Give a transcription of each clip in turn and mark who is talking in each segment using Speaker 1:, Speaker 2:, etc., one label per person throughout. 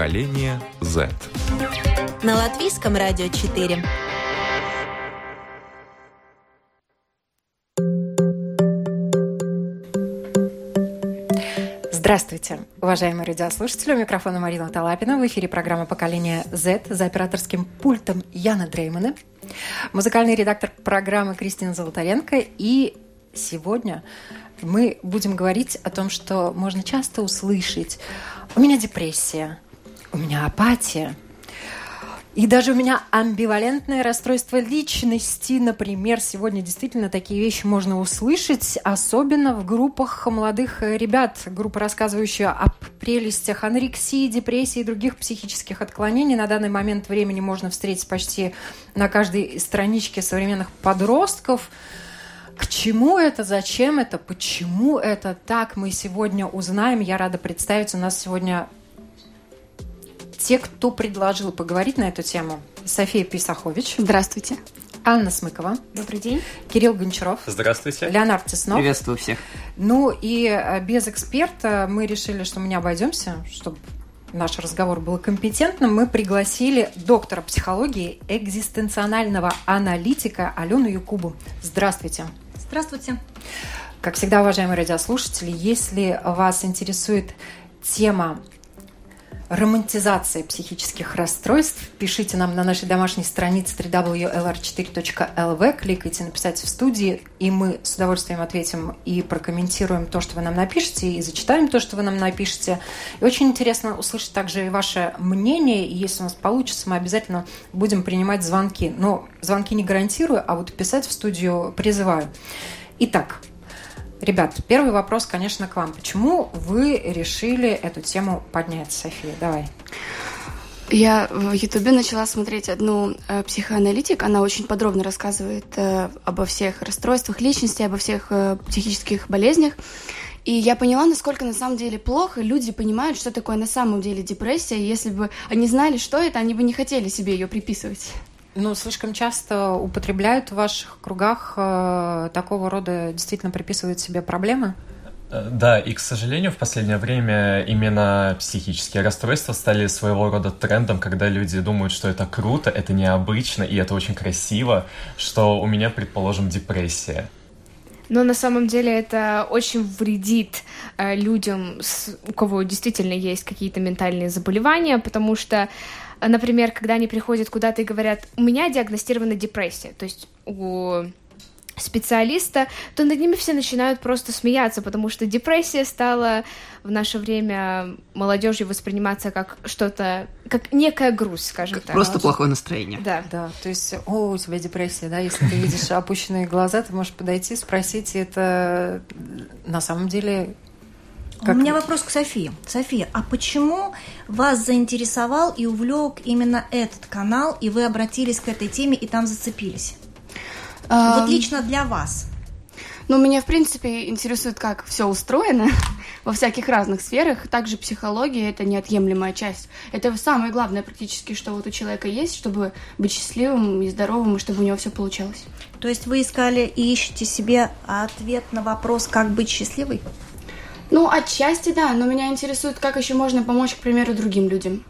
Speaker 1: Поколение Z.
Speaker 2: На латвийском радио 4.
Speaker 3: Здравствуйте, уважаемые радиослушатели. У микрофона Марина Талапина. В эфире программа «Поколение Z» за операторским пультом Яна Дреймана. Музыкальный редактор программы Кристина Золотаренко. И сегодня мы будем говорить о том, что можно часто услышать «У меня депрессия», «У меня апатия», и даже у меня амбивалентное расстройство личности, например, сегодня действительно такие вещи можно услышать, особенно в группах молодых ребят, группа, рассказывающая о прелестях анорексии, депрессии и других психических отклонений. На данный момент времени можно встретить почти на каждой страничке современных подростков. К чему это, зачем это, почему это так, мы сегодня узнаем. Я рада представить, у нас сегодня те, кто предложил поговорить на эту тему. София Писахович.
Speaker 4: Здравствуйте.
Speaker 3: Анна Смыкова.
Speaker 4: Добрый день.
Speaker 3: Кирилл Гончаров.
Speaker 5: Здравствуйте.
Speaker 3: Леонард Теснов.
Speaker 5: Приветствую всех.
Speaker 3: Ну и э, без эксперта мы решили, что мы не обойдемся, чтобы наш разговор был компетентным, мы пригласили доктора психологии, экзистенционального аналитика Алену Якубу. Здравствуйте.
Speaker 4: Здравствуйте.
Speaker 3: Как всегда, уважаемые радиослушатели, если вас интересует тема романтизация психических расстройств. Пишите нам на нашей домашней странице www.lr4.lv, кликайте «Написать в студии», и мы с удовольствием ответим и прокомментируем то, что вы нам напишете, и зачитаем то, что вы нам напишете. И очень интересно услышать также и ваше мнение, и если у нас получится, мы обязательно будем принимать звонки. Но звонки не гарантирую, а вот писать в студию призываю. Итак, Ребят, первый вопрос, конечно, к вам. Почему вы решили эту тему поднять, София? Давай.
Speaker 4: Я в Ютубе начала смотреть одну э, психоаналитик. Она очень подробно рассказывает э, обо всех расстройствах личности, обо всех э, психических болезнях. И я поняла, насколько на самом деле плохо люди понимают, что такое на самом деле депрессия. Если бы они знали, что это, они бы не хотели себе ее приписывать.
Speaker 3: Ну, слишком часто употребляют в ваших кругах э, такого рода, действительно приписывают себе проблемы?
Speaker 5: Э, да, и, к сожалению, в последнее время именно психические расстройства стали своего рода трендом, когда люди думают, что это круто, это необычно и это очень красиво, что у меня, предположим, депрессия.
Speaker 6: Но на самом деле это очень вредит э, людям, с, у кого действительно есть какие-то ментальные заболевания, потому что например, когда они приходят куда-то и говорят, у меня диагностирована депрессия, то есть у специалиста, то над ними все начинают просто смеяться, потому что депрессия стала в наше время молодежью восприниматься как что-то, как некая грусть, скажем
Speaker 7: как
Speaker 6: так.
Speaker 7: Просто плохое настроение.
Speaker 3: Да, да. То есть, о, у тебя депрессия, да, если ты видишь опущенные глаза, ты можешь подойти, спросить, это на самом деле
Speaker 8: как... У меня вопрос к Софии. София, а почему вас заинтересовал и увлек именно этот канал, и вы обратились к этой теме и там зацепились? А... Вот лично для вас.
Speaker 4: Ну, меня, в принципе, интересует, как все устроено во всяких разных сферах. Также психология – это неотъемлемая часть. Это самое главное практически, что вот у человека есть, чтобы быть счастливым и здоровым, и чтобы у него все получалось.
Speaker 8: То есть вы искали и ищете себе ответ на вопрос, как быть счастливой?
Speaker 4: Ну, отчасти да, но меня интересует, как еще можно помочь, к примеру, другим людям.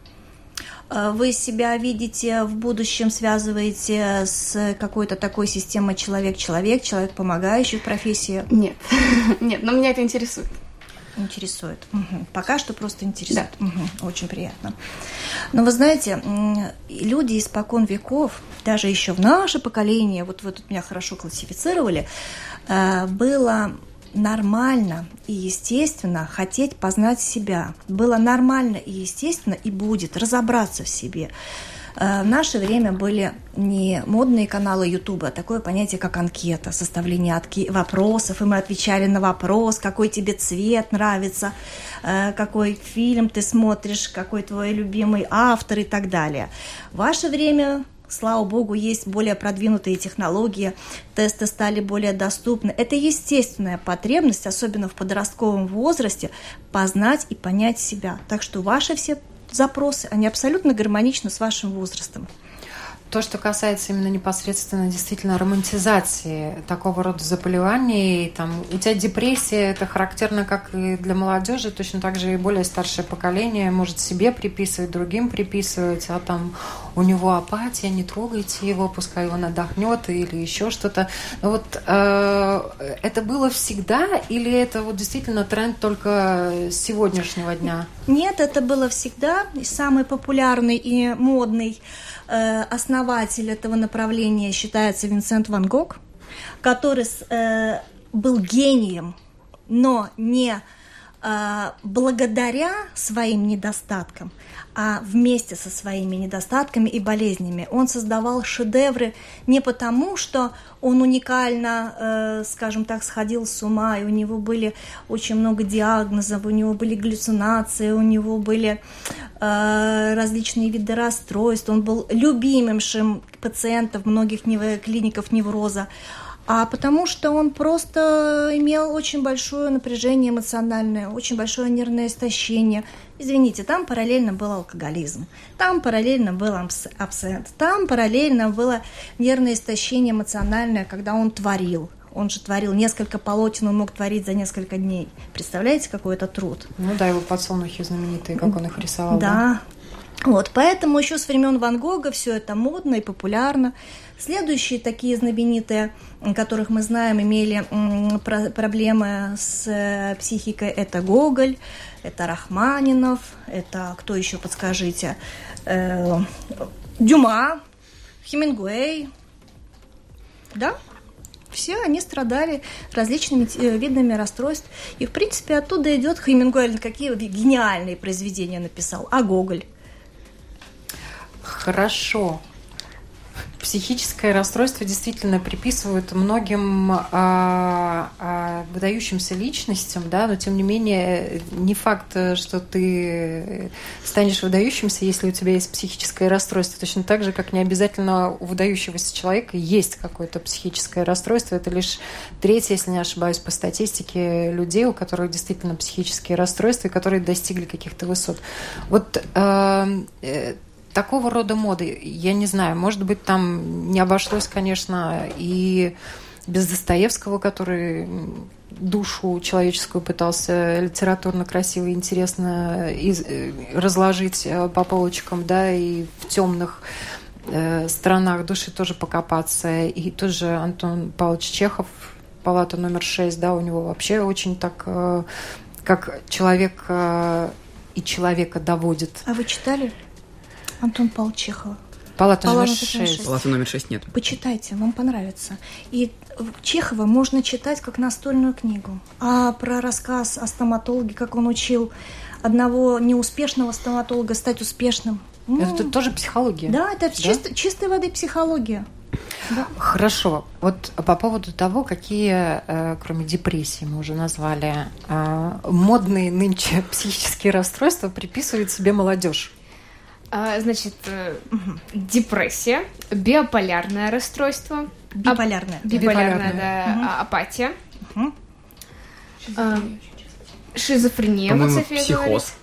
Speaker 8: А вы себя видите в будущем, связываете с какой-то такой системой человек-человек, человек помогающий в профессии?
Speaker 4: Нет, нет, но меня это интересует.
Speaker 8: Интересует. Угу. Пока что просто интересует. Да. Угу. Очень приятно. Но вы знаете, люди испокон веков, даже еще в наше поколение, вот вы тут меня хорошо классифицировали, э, было нормально и естественно хотеть познать себя. Было нормально и естественно и будет разобраться в себе. Э, в наше время были не модные каналы Ютуба, а такое понятие, как анкета, составление вопросов, и мы отвечали на вопрос, какой тебе цвет нравится, э, какой фильм ты смотришь, какой твой любимый автор и так далее. В ваше время слава богу, есть более продвинутые технологии, тесты стали более доступны. Это естественная потребность, особенно в подростковом возрасте, познать и понять себя. Так что ваши все запросы, они абсолютно гармоничны с вашим возрастом.
Speaker 3: То, что касается именно непосредственно действительно романтизации такого рода заболеваний, там, у тебя депрессия, это характерно как и для молодежи, точно так же и более старшее поколение может себе приписывать, другим приписывать, а там у него апатия, не трогайте его, пускай он отдохнет или еще что-то. Вот э, это было всегда или это вот действительно тренд только сегодняшнего дня?
Speaker 8: Нет, это было всегда. И самый популярный и модный основатель этого направления считается Винсент Ван Гог, который э, был гением, но не э, благодаря своим недостаткам, а вместе со своими недостатками и болезнями. Он создавал шедевры не потому, что он уникально, э, скажем так, сходил с ума, и у него были очень много диагнозов, у него были галлюцинации, у него были э, различные виды расстройств, он был любимым пациентов многих клиников невроза, а потому что он просто имел очень большое напряжение эмоциональное, очень большое нервное истощение. Извините, там параллельно был алкоголизм, там параллельно был абсент, там параллельно было нервное истощение эмоциональное, когда он творил. Он же творил несколько полотен, он мог творить за несколько дней. Представляете, какой это труд?
Speaker 3: Ну да, его подсолнухи знаменитые, как он их рисовал.
Speaker 8: Да. да? Вот, поэтому еще с времен Ван Гога все это модно и популярно. Следующие такие знаменитые, которых мы знаем, имели проблемы с э, психикой, это Гоголь, это Рахманинов, это кто еще, подскажите, э, Дюма, Хемингуэй, да? Все они страдали различными э, видами расстройств. И, в принципе, оттуда идет Хемингуэй, какие гениальные произведения написал, а Гоголь –
Speaker 3: Хорошо. Психическое расстройство действительно приписывают многим а, а, выдающимся личностям, да, но тем не менее не факт, что ты станешь выдающимся, если у тебя есть психическое расстройство. Точно так же, как не обязательно у выдающегося человека есть какое-то психическое расстройство. Это лишь третье, если не ошибаюсь, по статистике людей, у которых действительно психические расстройства и которые достигли каких-то высот. Вот э, такого рода моды, я не знаю, может быть, там не обошлось, конечно, и без Достоевского, который душу человеческую пытался литературно красиво и интересно из, э, разложить э, по полочкам, да, и в темных э, сторонах души тоже покопаться. И тот же Антон Павлович Чехов, палата номер шесть, да, у него вообще очень так, э, как человек э, и человека доводит.
Speaker 8: А вы читали? Антон Павел Чехова.
Speaker 3: Палата, номер 6.
Speaker 7: Палата номер 6 нет.
Speaker 8: Почитайте, вам понравится. И Чехова можно читать как настольную книгу. А про рассказ о стоматологе, как он учил одного неуспешного стоматолога стать успешным.
Speaker 3: Это ну, тоже психология.
Speaker 8: Да, это да? Чисто, чистой воды психология.
Speaker 3: Да. Хорошо. Вот по поводу того, какие, э, кроме депрессии, мы уже назвали, э, модные нынче психические расстройства приписывает себе молодежь.
Speaker 6: А, значит, угу. депрессия, биополярное расстройство.
Speaker 8: Биполярное.
Speaker 6: Ап- биполярная, да, угу. апатия. Угу. А, шизофрения,
Speaker 7: вот София психоз.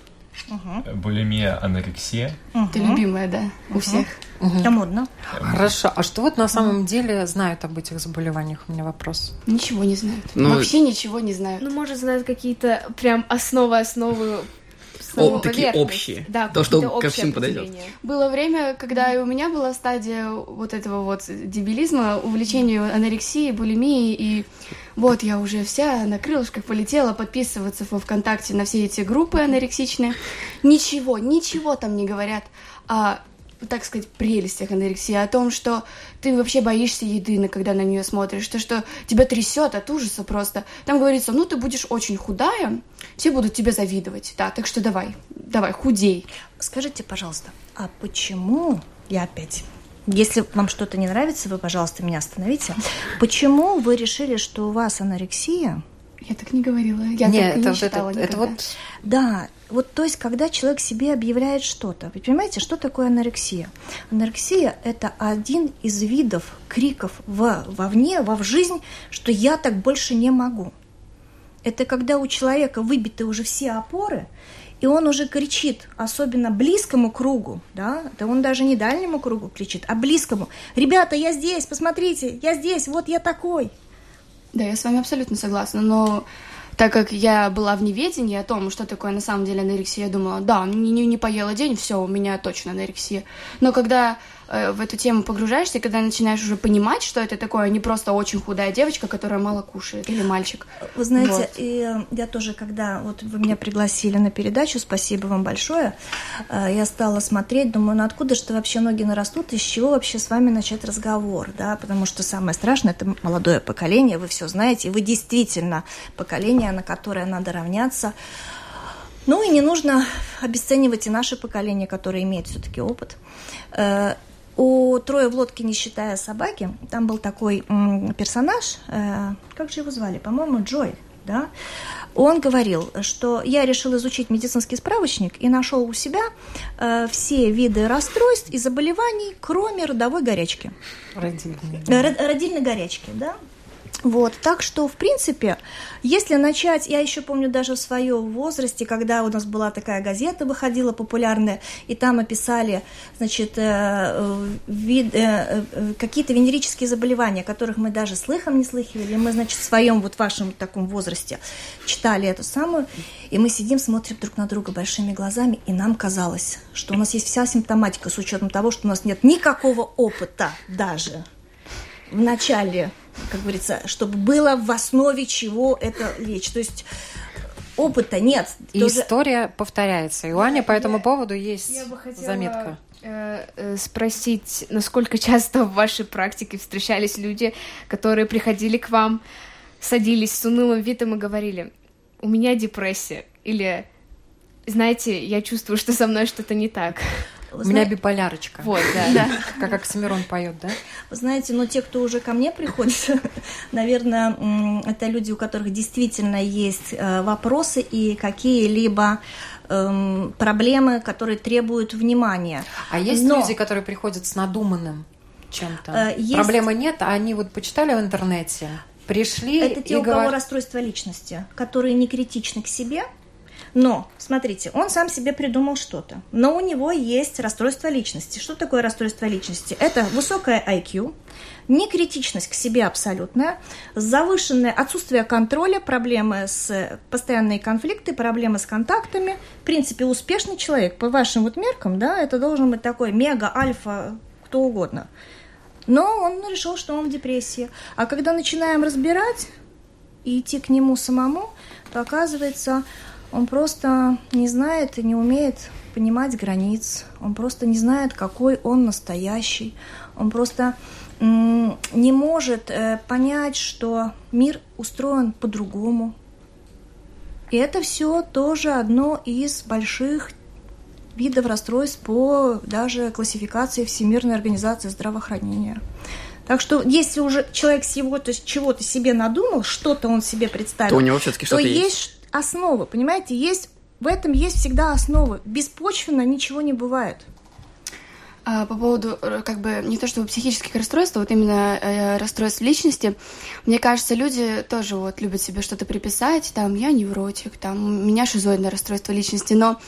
Speaker 5: Угу. Булимия, анорексия.
Speaker 4: Угу. Это любимая, да, у всех.
Speaker 8: Угу. Это модно.
Speaker 3: Хорошо. А что вот на самом деле знают об этих заболеваниях? У меня вопрос.
Speaker 4: Ничего не знают. Ну, Вообще ничего не знают.
Speaker 6: Ну, может, знают какие-то прям основы, основы
Speaker 7: о, такие общие. Да, то, что ко всем подойдет.
Speaker 4: Было время, когда и у меня была стадия вот этого вот дебилизма, увлечению анорексией, булимией, и вот я уже вся на крылышках полетела подписываться во ВКонтакте на все эти группы анорексичные. Ничего, ничего там не говорят. А так сказать, прелестях анорексии, о том, что ты вообще боишься еды, когда на нее смотришь, то, что тебя трясет от ужаса просто. Там говорится, ну, ты будешь очень худая, все будут тебе завидовать, да, так что давай, давай, худей.
Speaker 8: Скажите, пожалуйста, а почему, я опять если вам что-то не нравится, вы, пожалуйста, меня остановите. Почему вы решили, что у вас анорексия?
Speaker 4: Я так не говорила. Я
Speaker 3: Нет,
Speaker 4: так
Speaker 3: это,
Speaker 4: не считала
Speaker 3: это, это вот...
Speaker 8: Да, вот то есть, когда человек себе объявляет что-то. Вы понимаете, что такое анорексия? Анорексия – это один из видов криков в, вовне, во в жизнь, что я так больше не могу. Это когда у человека выбиты уже все опоры, и он уже кричит, особенно близкому кругу, да, да он даже не дальнему кругу кричит, а близкому. Ребята, я здесь, посмотрите, я здесь, вот я такой.
Speaker 4: Да, я с вами абсолютно согласна, но так как я была в неведении о том, что такое на самом деле анорексия, я думала, да, не, не, не поела день, все, у меня точно анорексия. Но когда в эту тему погружаешься, когда начинаешь уже понимать, что это такое, а не просто очень худая девочка, которая мало кушает, или мальчик.
Speaker 8: Вы знаете, вот. и я тоже, когда вот вы меня пригласили на передачу, спасибо вам большое, э, я стала смотреть, думаю, ну откуда же вообще ноги нарастут, и с чего вообще с вами начать разговор, да, потому что самое страшное – это молодое поколение, вы все знаете, и вы действительно поколение, на которое надо равняться. Ну и не нужно обесценивать и наше поколение, которое имеет все-таки опыт. Э, у «Трое в лодке, не считая собаки», там был такой персонаж, э, как же его звали, по-моему, Джой, да? Он говорил, что я решил изучить медицинский справочник и нашел у себя э, все виды расстройств и заболеваний, кроме родовой горячки.
Speaker 3: Родильной.
Speaker 8: Родильной горячки, да. Вот, так что, в принципе, если начать, я еще помню даже в своем возрасте, когда у нас была такая газета, выходила популярная, и там описали, значит, э, вид, э, э, какие-то венерические заболевания, которых мы даже слыхом не слыхивали, мы, значит, в своем вот вашем таком возрасте читали эту самую, и мы сидим, смотрим друг на друга большими глазами, и нам казалось, что у нас есть вся симптоматика с учетом того, что у нас нет никакого опыта даже в начале как говорится, чтобы было в основе чего это лечь. То есть опыта нет.
Speaker 3: И тоже... история повторяется. И у Ани по этому поводу есть
Speaker 6: я бы хотела...
Speaker 3: заметка
Speaker 6: э, э, спросить, насколько часто в вашей практике встречались люди, которые приходили к вам, садились с унылым видом и говорили, у меня депрессия, или, знаете, я чувствую, что со мной что-то не так.
Speaker 3: У меня биполярочка.
Speaker 6: Вот, да.
Speaker 3: Как Оксимирон поет, да?
Speaker 8: Вы знаете, но те, кто уже ко мне приходит, наверное, это люди, у которых действительно есть э, вопросы и какие-либо эм, проблемы, которые требуют внимания.
Speaker 3: А есть Но... люди, которые приходят с надуманным чем-то? Э, есть... Проблемы нет, а они вот почитали в интернете, пришли
Speaker 8: Это те,
Speaker 3: и
Speaker 8: у
Speaker 3: говор...
Speaker 8: кого расстройство личности, которые не критичны к себе, но, смотрите, он сам себе придумал что-то. Но у него есть расстройство личности. Что такое расстройство личности? Это высокая IQ, некритичность к себе абсолютная, завышенное отсутствие контроля, проблемы с постоянные конфликты, проблемы с контактами. В принципе, успешный человек, по вашим вот меркам, да, это должен быть такой мега, альфа, кто угодно. Но он решил, что он в депрессии. А когда начинаем разбирать и идти к нему самому, то оказывается, он просто не знает и не умеет понимать границ. Он просто не знает, какой он настоящий. Он просто не может э, понять, что мир устроен по-другому. И это все тоже одно из больших видов расстройств по даже классификации Всемирной организации здравоохранения. Так что если уже человек всего то чего-то себе надумал, что-то он себе представил,
Speaker 7: то у него все-таки что-то есть.
Speaker 8: есть основа, понимаете, есть в этом есть всегда основа. Беспочвенно ничего не бывает.
Speaker 4: А, по поводу, э, как бы, не то чтобы психических расстройств, а вот именно э, расстройств личности, мне кажется, люди тоже вот любят себе что-то приписать, там, я невротик, там, у меня шизоидное расстройство личности, но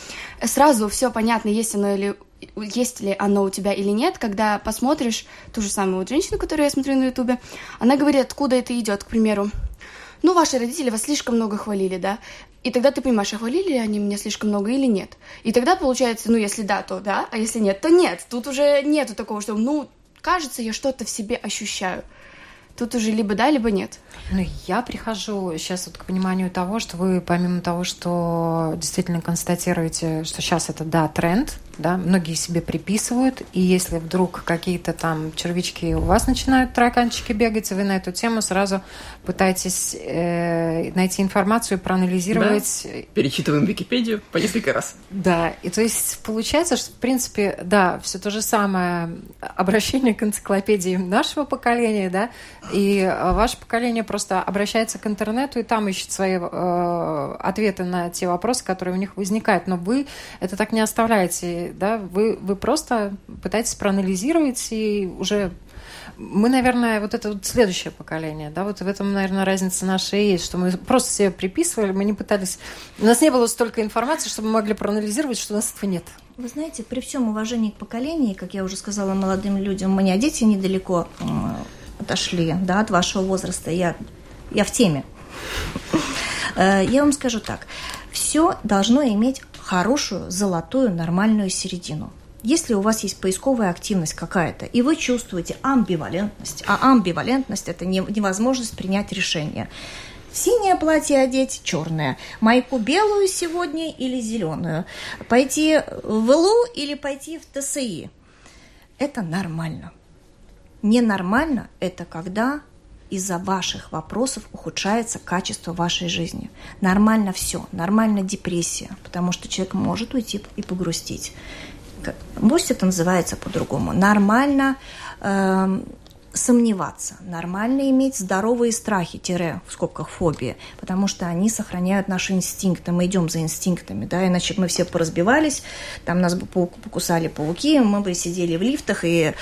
Speaker 4: сразу все понятно, есть оно или есть ли оно у тебя или нет, когда посмотришь ту же самую вот женщину, которую я смотрю на ютубе, она говорит, откуда это идет, к примеру, ну, ваши родители вас слишком много хвалили, да, и тогда ты понимаешь, а хвалили они меня слишком много или нет. И тогда получается, ну, если да, то да, а если нет, то нет. Тут уже нету такого, что, ну, кажется, я что-то в себе ощущаю. Тут уже либо да, либо нет.
Speaker 3: Ну, я прихожу сейчас вот к пониманию того, что вы, помимо того, что действительно констатируете, что сейчас это, да, тренд, да, многие себе приписывают, и если вдруг какие-то там червячки у вас начинают тараканчики бегать, вы на эту тему сразу пытаетесь э, найти информацию, проанализировать.
Speaker 7: Да. Перечитываем Википедию по несколько раз.
Speaker 3: Да, и то есть получается, что в принципе, да, все то же самое обращение к энциклопедии нашего поколения, да, и ваше поколение просто обращается к интернету и там ищет свои э, ответы на те вопросы, которые у них возникают. Но вы это так не оставляете, да, вы, вы просто пытаетесь проанализировать и уже мы, наверное, вот это вот следующее поколение, да, вот в этом, наверное, разница наша и есть, что мы просто себе приписывали, мы не пытались... У нас не было столько информации, чтобы мы могли проанализировать, что у нас этого нет.
Speaker 8: Вы знаете, при всем уважении к поколению, как я уже сказала молодым людям, у меня дети недалеко отошли, да, от вашего возраста, я, я в теме. Э, я вам скажу так, все должно иметь хорошую, золотую, нормальную середину. Если у вас есть поисковая активность какая-то, и вы чувствуете амбивалентность, а амбивалентность – это невозможность принять решение. Синее платье одеть, черное. Майку белую сегодня или зеленую. Пойти в ИЛУ или пойти в ТСИ. Это нормально. Ненормально – это когда из-за ваших вопросов ухудшается качество вашей жизни. Нормально все, нормально депрессия, потому что человек может уйти и погрустить. Пусть это называется по-другому. Нормально э, сомневаться, нормально иметь здоровые страхи, тире, в скобках фобии, потому что они сохраняют наши инстинкты, мы идем за инстинктами, да, иначе мы все поразбивались, там нас бы покусали пауки, мы бы сидели в лифтах и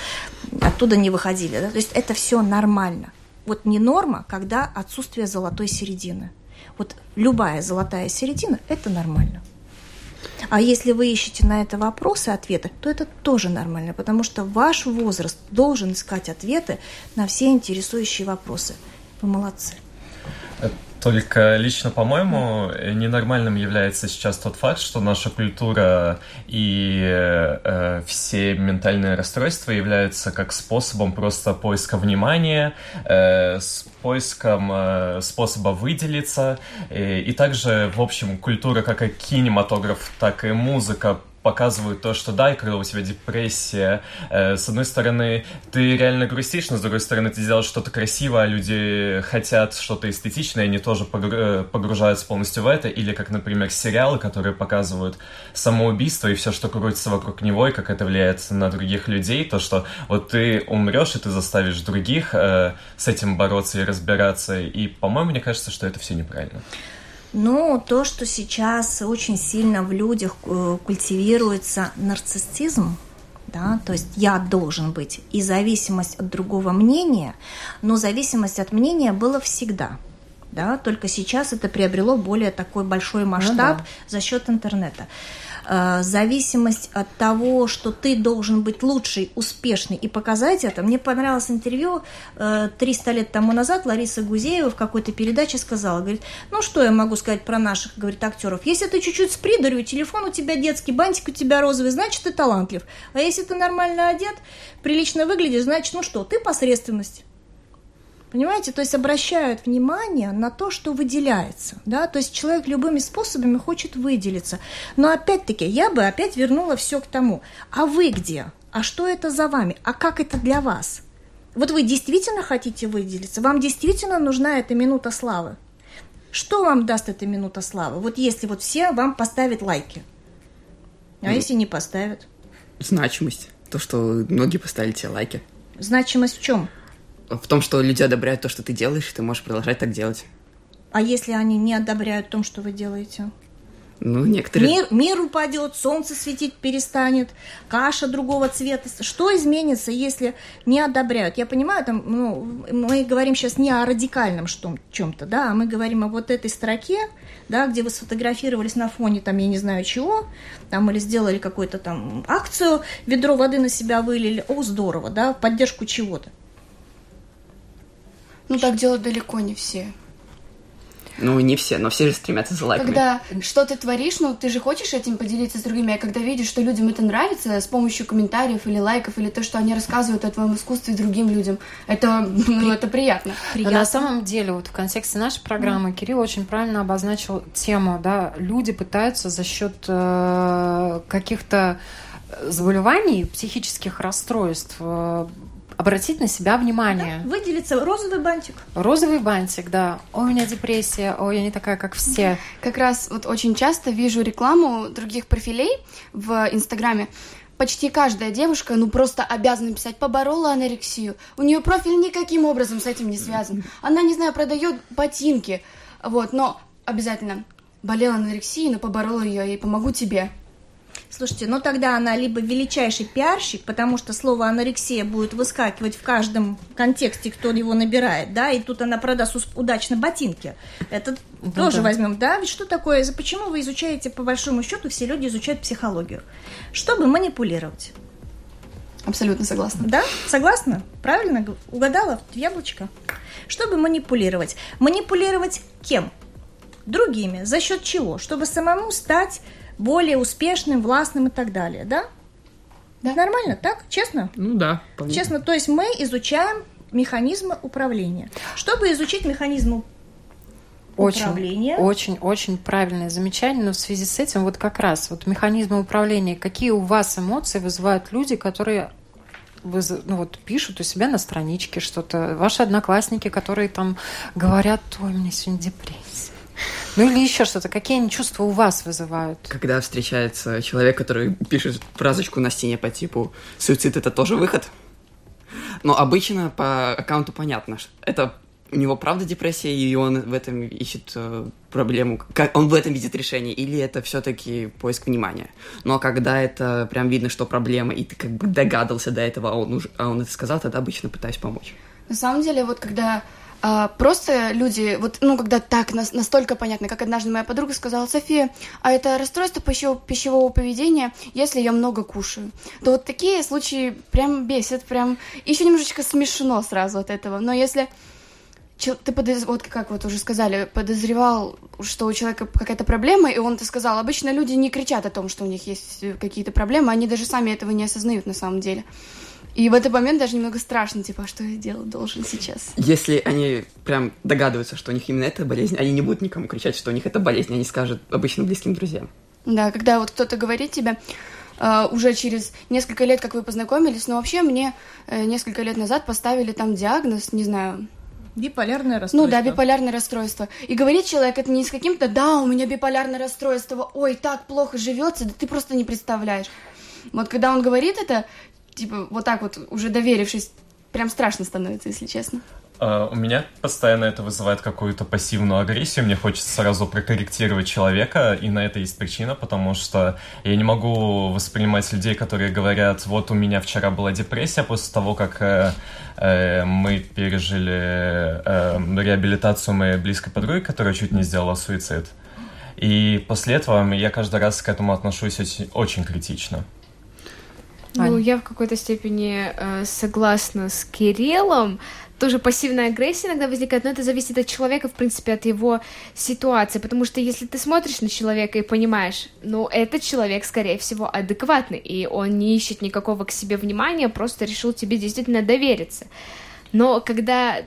Speaker 8: оттуда не выходили, да, то есть это все нормально. Вот не норма, когда отсутствие золотой середины. Вот любая золотая середина – это нормально. А если вы ищете на это вопросы, ответы, то это тоже нормально, потому что ваш возраст должен искать ответы на все интересующие вопросы. Вы молодцы.
Speaker 5: Только лично, по-моему, ненормальным является сейчас тот факт, что наша культура и э, все ментальные расстройства являются как способом просто поиска внимания, э, с поиском э, способа выделиться. И, и также, в общем, культура как и кинематограф, так и музыка показывают то, что да, когда у тебя депрессия, э, с одной стороны, ты реально грустишь, но с другой стороны, ты делаешь что-то красивое, а люди хотят что-то эстетичное, они тоже э, погружаются полностью в это, или как, например, сериалы, которые показывают самоубийство и все, что крутится вокруг него, и как это влияет на других людей, то, что вот ты умрешь, и ты заставишь других э, с этим бороться и разбираться, и, по-моему, мне кажется, что это все неправильно.
Speaker 8: Ну, то, что сейчас очень сильно в людях э, культивируется нарциссизм, да, то есть я должен быть, и зависимость от другого мнения, но зависимость от мнения была всегда, да, только сейчас это приобрело более такой большой масштаб ну, да. за счет интернета. Э, зависимость от того, что ты должен быть лучший, успешный и показать это. Мне понравилось интервью 300 э, лет тому назад Лариса Гузеева в какой-то передаче сказала, говорит, ну что я могу сказать про наших, говорит, актеров, если ты чуть-чуть с придурью, телефон у тебя детский, бантик у тебя розовый, значит, ты талантлив. А если ты нормально одет, прилично выглядишь, значит, ну что, ты посредственность. Понимаете, то есть обращают внимание на то, что выделяется. Да? То есть человек любыми способами хочет выделиться. Но опять-таки, я бы опять вернула все к тому. А вы где? А что это за вами? А как это для вас? Вот вы действительно хотите выделиться? Вам действительно нужна эта минута славы? Что вам даст эта минута славы? Вот если вот все вам поставят лайки. А ну, если не поставят?
Speaker 7: Значимость. То, что многие поставили тебе лайки.
Speaker 8: Значимость в чем?
Speaker 7: В том, что люди одобряют то, что ты делаешь, и ты можешь продолжать так делать.
Speaker 8: А если они не одобряют то, что вы делаете?
Speaker 7: Ну, некоторые...
Speaker 8: Мир, мир упадет, солнце светить перестанет, каша другого цвета. Что изменится, если не одобряют? Я понимаю, там, ну, мы говорим сейчас не о радикальном чем-то, да, а мы говорим о вот этой строке, да, где вы сфотографировались на фоне, там, я не знаю чего, там, или сделали какую-то там акцию, ведро воды на себя вылили, о, здорово, да, в поддержку чего-то.
Speaker 4: Ну, так делают далеко не все.
Speaker 7: Ну, не все, но все же стремятся за лайками.
Speaker 4: Когда что ты творишь, ну, ты же хочешь этим поделиться с другими, а когда видишь, что людям это нравится с помощью комментариев или лайков, или то, что они рассказывают о твоем искусстве другим людям, это, ну, это приятно. приятно.
Speaker 3: Но на самом деле, вот в контексте нашей программы mm. Кирилл очень правильно обозначил тему, да, люди пытаются за счет э, каких-то заболеваний, психических расстройств э, обратить на себя внимание.
Speaker 8: Да, выделиться розовый бантик.
Speaker 3: Розовый бантик, да. Ой, у меня депрессия, ой, я не такая, как все.
Speaker 4: Как раз вот очень часто вижу рекламу других профилей в Инстаграме. Почти каждая девушка, ну, просто обязана писать, поборола анорексию. У нее профиль никаким образом с этим не связан. Она, не знаю, продает ботинки, вот, но обязательно болела анорексией, но поборола ее, и помогу тебе.
Speaker 8: Слушайте, ну тогда она либо величайший пиарщик, потому что слово анорексия будет выскакивать в каждом контексте, кто его набирает, да, и тут она продаст удачно ботинки. Это да, тоже да. возьмем, да? Ведь что такое, почему вы изучаете, по большому счету, все люди изучают психологию? Чтобы манипулировать.
Speaker 4: Абсолютно согласна.
Speaker 8: Да? Согласна? Правильно? Угадала в яблочко? Чтобы манипулировать. Манипулировать кем? Другими. За счет чего? Чтобы самому стать более успешным, властным и так далее, да? Да. Нормально, так? Честно?
Speaker 7: Ну да.
Speaker 8: Понятно. Честно, то есть мы изучаем механизмы управления. Чтобы изучить механизмы
Speaker 3: очень, управления. Очень, очень правильное замечание, но в связи с этим вот как раз вот механизмы управления, какие у вас эмоции вызывают люди, которые вы, ну, вот, пишут у себя на страничке что-то, ваши одноклассники, которые там говорят, ой, у меня сегодня депрессия. Ну или еще что-то. Какие они чувства у вас вызывают?
Speaker 7: Когда встречается человек, который пишет фразочку на стене по типу «суицид – это тоже выход», но обычно по аккаунту понятно, что это у него правда депрессия, и он в этом ищет э, проблему, как он в этом видит решение, или это все-таки поиск внимания. Но когда это прям видно, что проблема, и ты как бы догадался до этого, а он, уже, а он это сказал, тогда обычно пытаюсь помочь.
Speaker 4: На самом деле, вот когда а, просто люди, вот, ну, когда так нас, настолько понятно, как однажды моя подруга сказала, София, а это расстройство пищевого, пищевого поведения, если я много кушаю. То вот такие случаи прям бесят, прям еще немножечко смешно сразу от этого. Но если ты подоз... вот как вот уже сказали, подозревал, что у человека какая-то проблема, и он это сказал. Обычно люди не кричат о том, что у них есть какие-то проблемы, они даже сами этого не осознают на самом деле. И в этот момент даже немного страшно, типа, а что я делать должен сейчас?
Speaker 7: Если они прям догадываются, что у них именно эта болезнь, они не будут никому кричать, что у них это болезнь, они скажут обычно близким друзьям.
Speaker 4: Да, когда вот кто-то говорит тебе, Uh, уже через несколько лет, как вы познакомились, но вообще мне uh, несколько лет назад поставили там диагноз, не знаю,
Speaker 8: Биполярное расстройство.
Speaker 4: Ну да, биполярное расстройство. И говорит человек это не с каким-то, да, у меня биполярное расстройство, ой, так плохо живется, да ты просто не представляешь. Вот когда он говорит это, типа, вот так вот, уже доверившись, прям страшно становится, если честно.
Speaker 5: Uh, у меня постоянно это вызывает какую-то пассивную агрессию. Мне хочется сразу прокорректировать человека, и на это есть причина, потому что я не могу воспринимать людей, которые говорят, вот у меня вчера была депрессия после того, как э, э, мы пережили э, реабилитацию моей близкой подруги, которая чуть не сделала суицид. И после этого я каждый раз к этому отношусь очень, очень критично.
Speaker 6: Ну, я в какой-то степени э, согласна с Кириллом. Тоже пассивная агрессия иногда возникает, но это зависит от человека, в принципе, от его ситуации. Потому что если ты смотришь на человека и понимаешь, ну, этот человек, скорее всего, адекватный, и он не ищет никакого к себе внимания, просто решил тебе действительно довериться. Но когда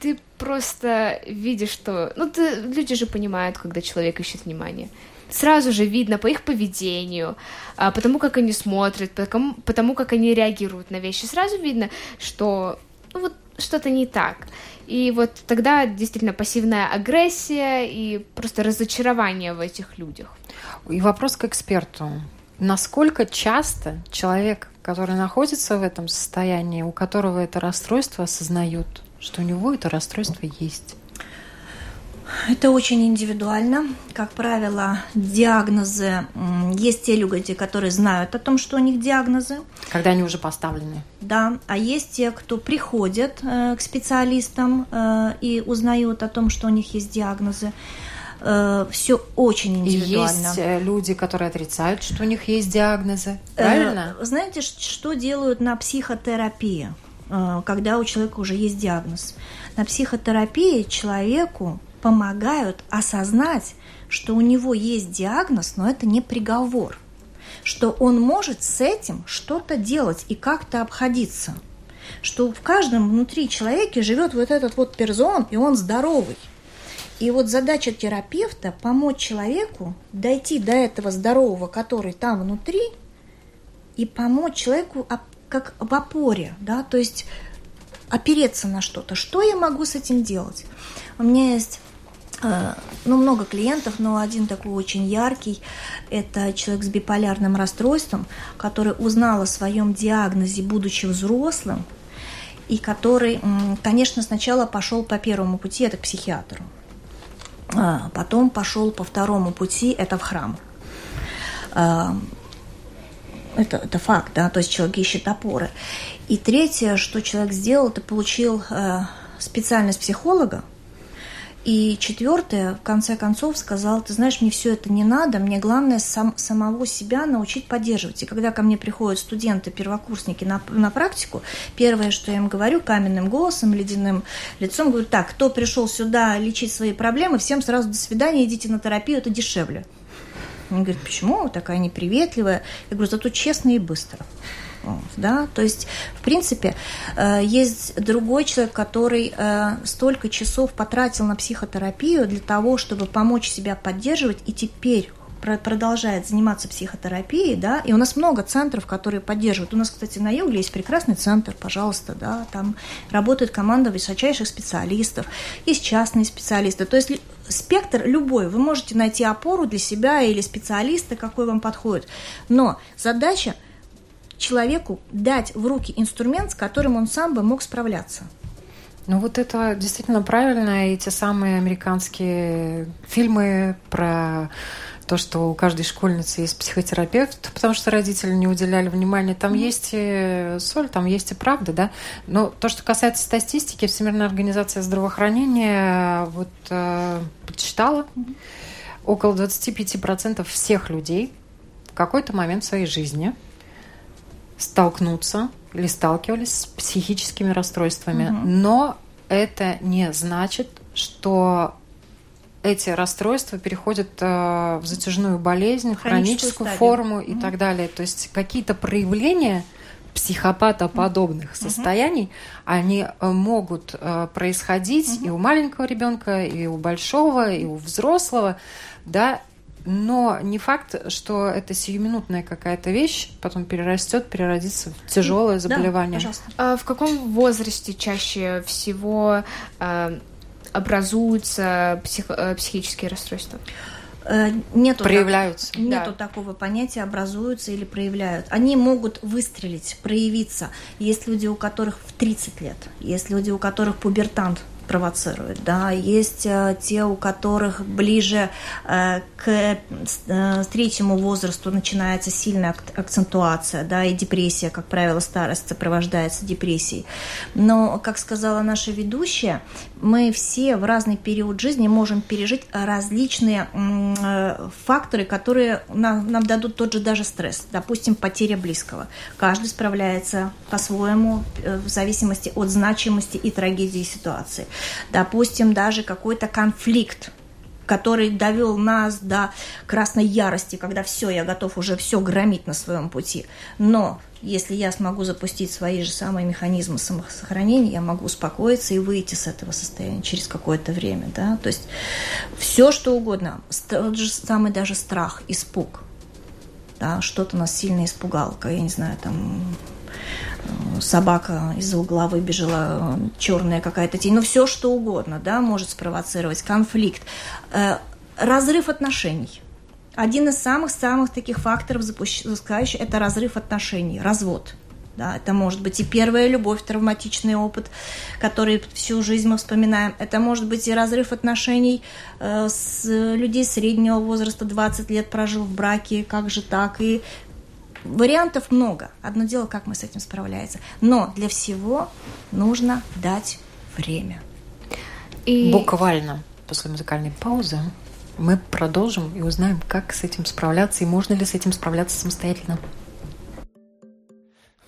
Speaker 6: ты просто видишь, что... Ну, ты... люди же понимают, когда человек ищет внимание сразу же видно по их поведению, а, потому как они смотрят, потому, как они реагируют на вещи. Сразу видно, что ну, вот что-то не так. И вот тогда действительно пассивная агрессия и просто разочарование в этих людях.
Speaker 3: И вопрос к эксперту. Насколько часто человек, который находится в этом состоянии, у которого это расстройство, осознает, что у него это расстройство есть?
Speaker 8: Это очень индивидуально. Как правило, диагнозы... Есть те люди, которые знают о том, что у них диагнозы.
Speaker 3: Когда они уже поставлены.
Speaker 8: Да, а есть те, кто приходят э, к специалистам э, и узнают о том, что у них есть диагнозы. Э, Все очень индивидуально.
Speaker 3: Есть люди, которые отрицают, что у них есть диагнозы. Правильно?
Speaker 8: Знаете, что делают на психотерапии, когда у человека уже есть диагноз? На психотерапии человеку помогают осознать, что у него есть диагноз, но это не приговор, что он может с этим что-то делать и как-то обходиться, что в каждом внутри человеке живет вот этот вот перзон, и он здоровый. И вот задача терапевта – помочь человеку дойти до этого здорового, который там внутри, и помочь человеку как в опоре, да, то есть опереться на что-то. Что я могу с этим делать? У меня есть ну, много клиентов, но один такой очень яркий – это человек с биполярным расстройством, который узнал о своем диагнозе, будучи взрослым, и который, конечно, сначала пошел по первому пути, это к психиатру, а потом пошел по второму пути, это в храм. А, это, это факт, да, то есть человек ищет опоры. И третье, что человек сделал, это получил э, специальность психолога, и четвертое, в конце концов, сказал, ты знаешь, мне все это не надо, мне главное сам, самого себя научить поддерживать. И когда ко мне приходят студенты, первокурсники на, на практику, первое, что я им говорю, каменным голосом, ледяным лицом, говорю, так, кто пришел сюда лечить свои проблемы, всем сразу до свидания, идите на терапию, это дешевле. Они говорят, почему такая неприветливая? Я говорю, зато честно и быстро. Да? То есть, в принципе, э, есть другой человек, который э, столько часов потратил на психотерапию для того, чтобы помочь себя поддерживать, и теперь продолжает заниматься психотерапией, да, и у нас много центров, которые поддерживают. У нас, кстати, на Юге есть прекрасный центр, пожалуйста, да, там работает команда высочайших специалистов, есть частные специалисты, то есть спектр любой, вы можете найти опору для себя или специалиста, какой вам подходит, но задача человеку дать в руки инструмент, с которым он сам бы мог справляться.
Speaker 3: Ну вот это действительно правильно, и те самые американские фильмы про то, что у каждой школьницы есть психотерапевт, потому что родители не уделяли внимания. Там mm-hmm. есть и соль, там есть и правда, да. Но то, что касается статистики, Всемирная организация здравоохранения вот э, подсчитала, mm-hmm. около 25% всех людей в какой-то момент в своей жизни столкнутся или сталкивались с психическими расстройствами. Mm-hmm. Но это не значит, что эти расстройства переходят э, в затяжную болезнь, хроническую, хроническую форму и mm так далее. То есть какие-то проявления психопатоподобных mm состояний, они э, могут э, происходить mm и у маленького ребенка, и у большого, и у взрослого, да, но не факт, что это сиюминутная какая-то вещь, потом перерастет, переродится в тяжелое заболевание. Да,
Speaker 6: а в каком возрасте чаще всего э, образуются псих, э, психические расстройства?
Speaker 8: Э, нету
Speaker 3: проявляются.
Speaker 8: Так, нету да. такого понятия образуются или проявляют. Они могут выстрелить, проявиться. Есть люди, у которых в 30 лет, есть люди, у которых пубертант провоцирует. Да. Есть э, те, у которых ближе э, к э, третьему возрасту начинается сильная акцентуация, да, и депрессия, как правило, старость сопровождается депрессией. Но, как сказала наша ведущая, мы все в разный период жизни можем пережить различные факторы, которые нам, нам дадут тот же даже стресс. Допустим, потеря близкого. Каждый справляется по-своему в зависимости от значимости и трагедии ситуации допустим, даже какой-то конфликт, который довел нас до красной ярости, когда все, я готов уже все громить на своем пути. Но если я смогу запустить свои же самые механизмы самосохранения, я могу успокоиться и выйти с этого состояния через какое-то время. Да? То есть все, что угодно, тот же самый даже страх, испуг. Да? Что-то нас сильно испугало, я не знаю, там собака из угла выбежала, черная какая-то тень, ну все что угодно, да, может спровоцировать конфликт, э, разрыв отношений. Один из самых-самых таких факторов запускающих – это разрыв отношений, развод. Да, это может быть и первая любовь, травматичный опыт, который всю жизнь мы вспоминаем. Это может быть и разрыв отношений э, с людей среднего возраста, 20 лет прожил в браке, как же так, и Вариантов много. Одно дело, как мы с этим справляемся. Но для всего нужно дать время.
Speaker 3: И... Буквально после музыкальной паузы мы продолжим и узнаем, как с этим справляться и можно ли с этим справляться самостоятельно.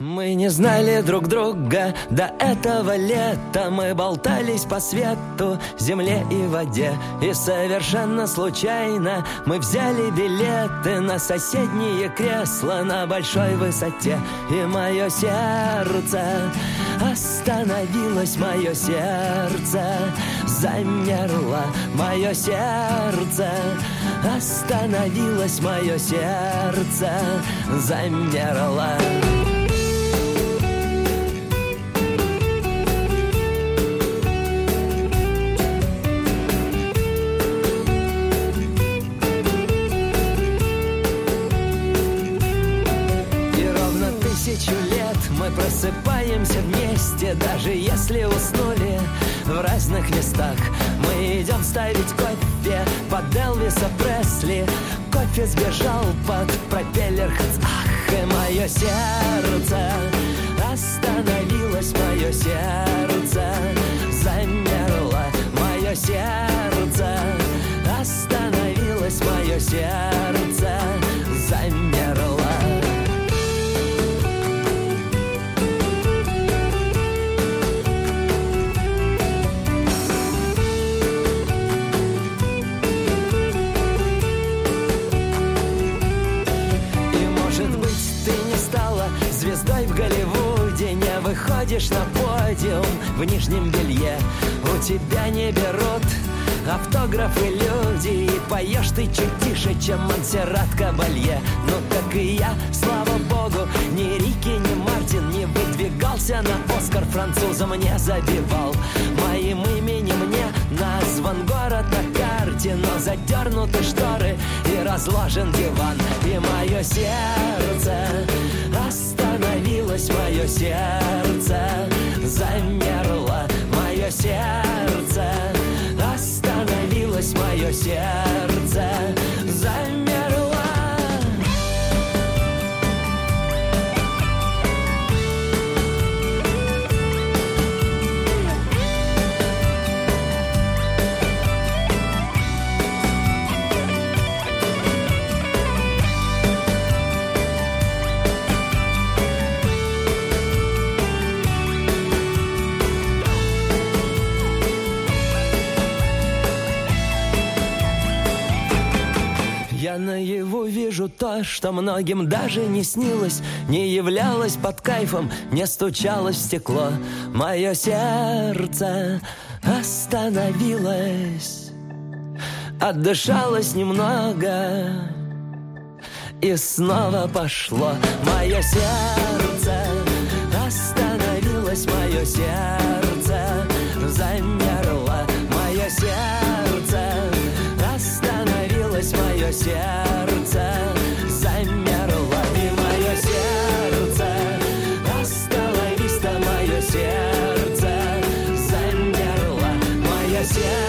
Speaker 9: Мы не знали друг друга до этого лета. Мы болтались по свету, земле и воде. И совершенно случайно мы взяли билеты На соседние кресла на большой высоте. И мое сердце остановилось, мое сердце замерло Мое сердце Остановилось мое сердце, замерло. Разных местах. Мы идем ставить кофе под Элвиса Пресли. Кофе сбежал под пропеллер Ах, и мое сердце остановилось, мое сердце замерло, мое сердце остановилось, мое сердце замерло. Выходишь на подиум в нижнем белье. У тебя не берут автографы люди И поешь ты чуть тише, чем Монсеррат Кабалье. Ну так и я, слава богу, ни Рики, ни Мартин Не выдвигался на Оскар французом не забивал. Моим именем мне назван город на карте Но задернуты шторы и разложен диван. И мое сердце остановилось, мое сердце замерло, мое сердце остановилось, мое сердце Я наяву вижу то, что многим даже не снилось, Не являлось под кайфом, не стучалось в стекло. Мое сердце остановилось, отдышалось немного и снова пошло. Мое сердце остановилось, мое сердце сердце замерло, и мое сердце. Остановись-то, мое сердце замерло, мое сердце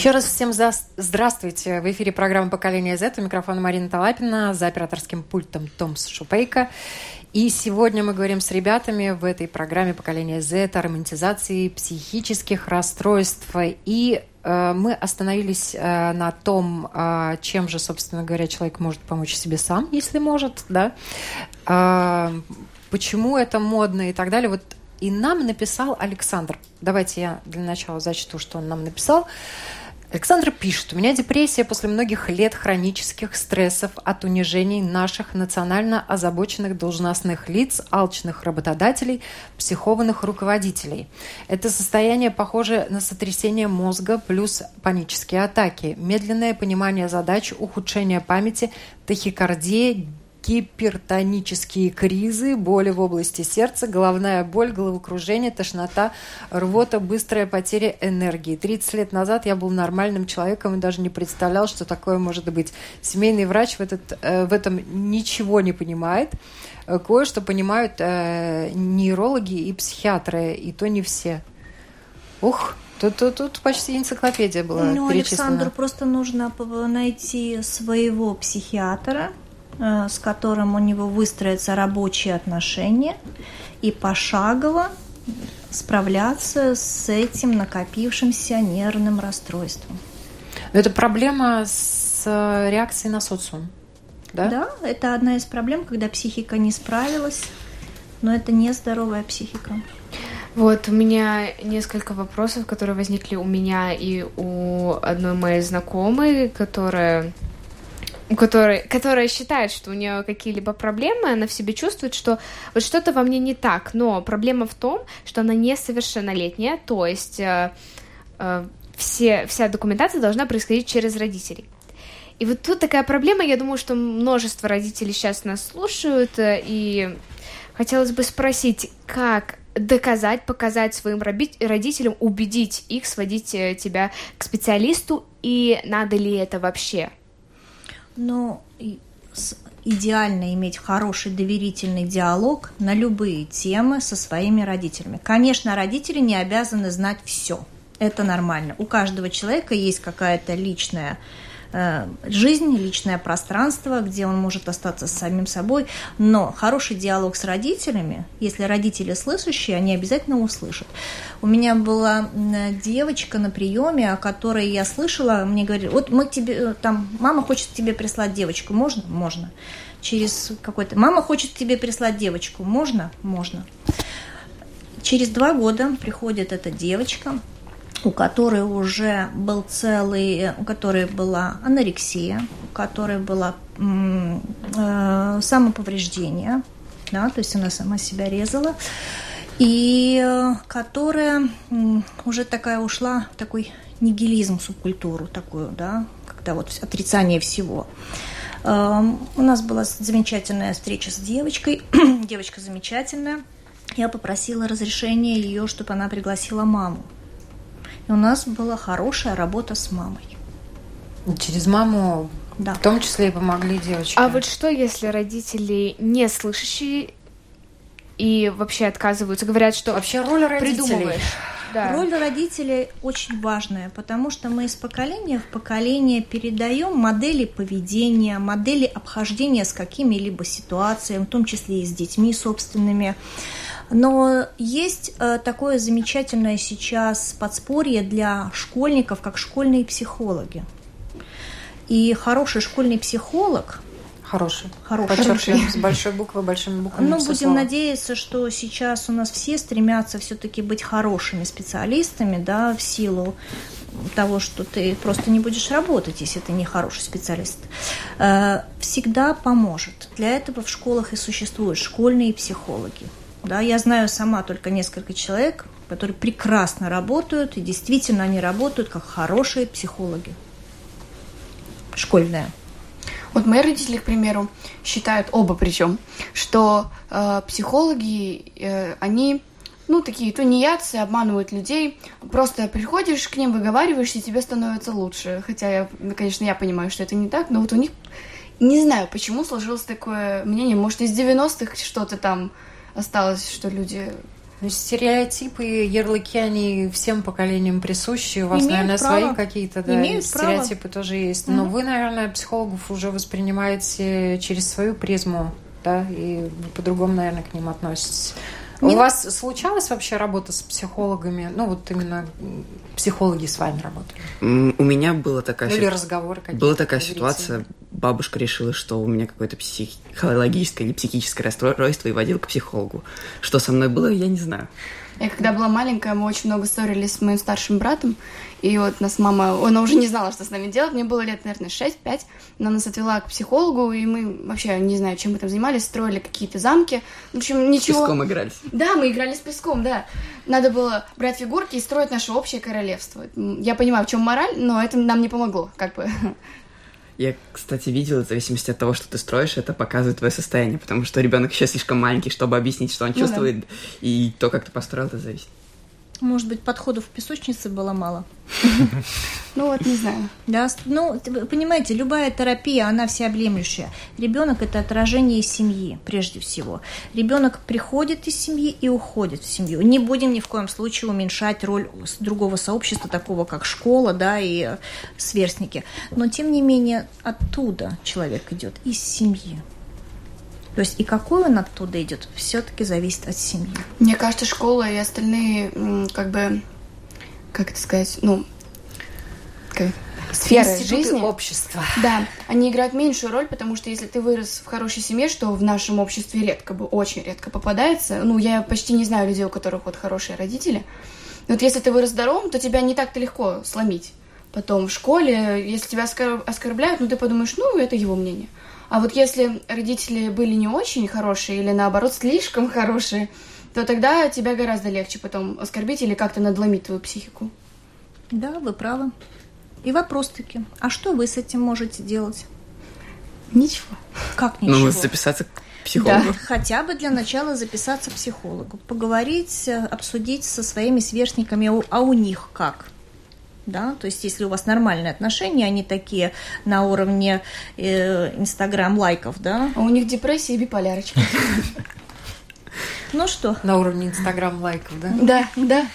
Speaker 3: Еще раз всем за... здравствуйте. В эфире программа «Поколение Z». У микрофона Марина Талапина, за операторским пультом Томс Шупейко. И сегодня мы говорим с ребятами в этой программе «Поколение Z» о романтизации психических расстройств. И э, мы остановились э, на том, э, чем же, собственно говоря, человек может помочь себе сам, если может, да. Э, почему это модно и так далее. Вот и нам написал Александр. Давайте я для начала зачту, что он нам написал. Александр пишет, у меня депрессия после многих лет хронических стрессов от унижений наших национально озабоченных должностных лиц, алчных работодателей, психованных руководителей. Это состояние похоже на сотрясение мозга плюс панические атаки, медленное понимание задач, ухудшение памяти, тахикардия, гипертонические кризы, боли в области сердца, головная боль, головокружение, тошнота, рвота, быстрая потеря энергии. 30 лет назад я был нормальным человеком и даже не представлял, что такое может быть. Семейный врач в, этот, э, в этом ничего не понимает. Э, кое-что понимают э, нейрологи и психиатры, и то не все. Ух, Тут, тут, тут почти энциклопедия была
Speaker 8: Ну. Александру просто нужно найти своего психиатра, с которым у него выстроятся рабочие отношения, и пошагово справляться с этим накопившимся нервным расстройством.
Speaker 3: Но это проблема с э, реакцией на социум. Да?
Speaker 8: да, это одна из проблем, когда психика не справилась, но это не здоровая психика.
Speaker 6: Вот, у меня несколько вопросов, которые возникли у меня и у одной моей знакомой, которая у которой, которая считает, что у нее какие-либо проблемы, она в себе чувствует, что вот что-то во мне не так, но проблема в том, что она несовершеннолетняя, то есть э, э, все, вся документация должна происходить через родителей. И вот тут такая проблема, я думаю, что множество родителей сейчас нас слушают, э, и хотелось бы спросить, как доказать, показать своим родителям, убедить их сводить э, тебя к специалисту, и надо ли это вообще?
Speaker 8: Ну, идеально иметь хороший доверительный диалог на любые темы со своими родителями. Конечно, родители не обязаны знать все. Это нормально. У каждого человека есть какая-то личная жизнь, личное пространство, где он может остаться с самим собой. Но хороший диалог с родителями, если родители слышащие, они обязательно услышат. У меня была девочка на приеме, о которой я слышала, мне говорили, вот мы тебе, э, там, мама хочет тебе прислать девочку, можно? Можно. Через какой-то, мама хочет тебе прислать девочку, можно? Можно. Через два года приходит эта девочка, у которой уже был целый, у которой была анорексия, у которой было э, самоповреждение, да, то есть она сама себя резала, и э, которая уже такая ушла в такой нигилизм, субкультуру такую, да, когда вот отрицание всего. Э, у нас была замечательная встреча с девочкой, девочка замечательная. Я попросила разрешения ее, чтобы она пригласила маму. И у нас была хорошая работа с мамой.
Speaker 3: Через маму
Speaker 8: да.
Speaker 3: в том числе и помогли девочке.
Speaker 6: А вот что, если родители не слышащие и вообще отказываются, говорят, что
Speaker 3: вообще роль родителей.
Speaker 8: Да. Роль родителей очень важная, потому что мы из поколения в поколение передаем модели поведения, модели обхождения с какими-либо ситуациями, в том числе и с детьми собственными. Но есть э, такое замечательное сейчас подспорье для школьников, как школьные психологи. И хороший школьный психолог
Speaker 3: Хороший.
Speaker 8: Хороший.
Speaker 3: Подчеркиваем с большой буквы, большими буквами.
Speaker 8: Ну, будем слова. надеяться, что сейчас у нас все стремятся все-таки быть хорошими специалистами, да, в силу того, что ты просто не будешь работать, если ты не хороший специалист, э, всегда поможет. Для этого в школах и существуют школьные психологи. Да, я знаю сама только несколько человек, которые прекрасно работают, и действительно они работают как хорошие психологи. Школьные.
Speaker 4: Вот мои родители, к примеру, считают, оба причем, что э, психологи, э, они, ну, такие тунеядцы, обманывают людей. Просто приходишь к ним, выговариваешься, и тебе становится лучше. Хотя, я, конечно, я понимаю, что это не так, но вот у них, не знаю, почему сложилось такое мнение. Может, из 90-х что-то там осталось, что люди
Speaker 3: ну, стереотипы, ярлыки, они всем поколениям присущи. У вас,
Speaker 8: Имеют
Speaker 3: наверное,
Speaker 8: право.
Speaker 3: свои какие-то да,
Speaker 8: Имеют
Speaker 3: стереотипы
Speaker 8: право.
Speaker 3: тоже есть.
Speaker 8: Угу.
Speaker 3: Но вы, наверное, психологов уже воспринимаете через свою призму, да, и по-другому, наверное, к ним относитесь. Не... У вас случалась вообще работа с психологами? Ну, вот именно психологи с вами работали?
Speaker 7: У меня была такая...
Speaker 3: Ну, или разговоры какие-то.
Speaker 7: Была такая ситуация, бабушка решила, что у меня какое-то психологическое или психическое расстройство и водила к психологу. Что со мной было, я не знаю.
Speaker 4: Я когда была маленькая, мы очень много ссорились с моим старшим братом, и вот нас мама, она уже не знала, что с нами делать, мне было лет, наверное, 6-5, она нас отвела к психологу, и мы вообще, не знаю, чем мы там занимались, строили какие-то замки, в общем, ничего...
Speaker 7: С песком игрались.
Speaker 4: Да, мы играли с песком, да. Надо было брать фигурки и строить наше общее королевство. Я понимаю, в чем мораль, но это нам не помогло, как бы.
Speaker 7: Я, кстати, видела, в зависимости от того, что ты строишь, это показывает твое состояние, потому что ребенок еще слишком маленький, чтобы объяснить, что он ну, чувствует, да. и то, как ты построил, это зависит.
Speaker 8: Может быть, подходов в песочнице было мало.
Speaker 4: Ну вот, не знаю.
Speaker 8: Да, ну, понимаете, любая терапия, она всеобъемлющая. Ребенок – это отражение семьи, прежде всего. Ребенок приходит из семьи и уходит в семью. Не будем ни в коем случае уменьшать роль другого сообщества, такого как школа, да, и сверстники. Но, тем не менее, оттуда человек идет, из семьи. То есть и какой он оттуда идет, все-таки зависит от семьи.
Speaker 4: Мне кажется, школа и остальные, как бы, как это сказать, ну, как, сферы
Speaker 3: Институты
Speaker 4: жизни.
Speaker 3: общества.
Speaker 4: Да, они играют меньшую роль, потому что если ты вырос в хорошей семье, что в нашем обществе редко, бы очень редко попадается, ну, я почти не знаю людей, у которых вот хорошие родители, вот если ты вырос здоровым, то тебя не так-то легко сломить. Потом в школе, если тебя оскорбляют, ну, ты подумаешь, ну, это его мнение. А вот если родители были не очень хорошие или наоборот слишком хорошие, то тогда тебя гораздо легче потом оскорбить или как-то надломить твою психику.
Speaker 8: Да, вы правы. И вопрос таки, а что вы с этим можете делать?
Speaker 4: Ничего.
Speaker 8: Как ничего?
Speaker 7: Ну, записаться к психологу.
Speaker 8: Да, хотя бы для начала записаться к психологу, поговорить, обсудить со своими сверстниками, а у них как? Да, то есть если у вас нормальные отношения, они такие на уровне э, инстаграм лайков, да.
Speaker 4: А у них депрессия и биполярочка.
Speaker 8: Ну что?
Speaker 3: На уровне инстаграм лайков, да?
Speaker 4: Да, да.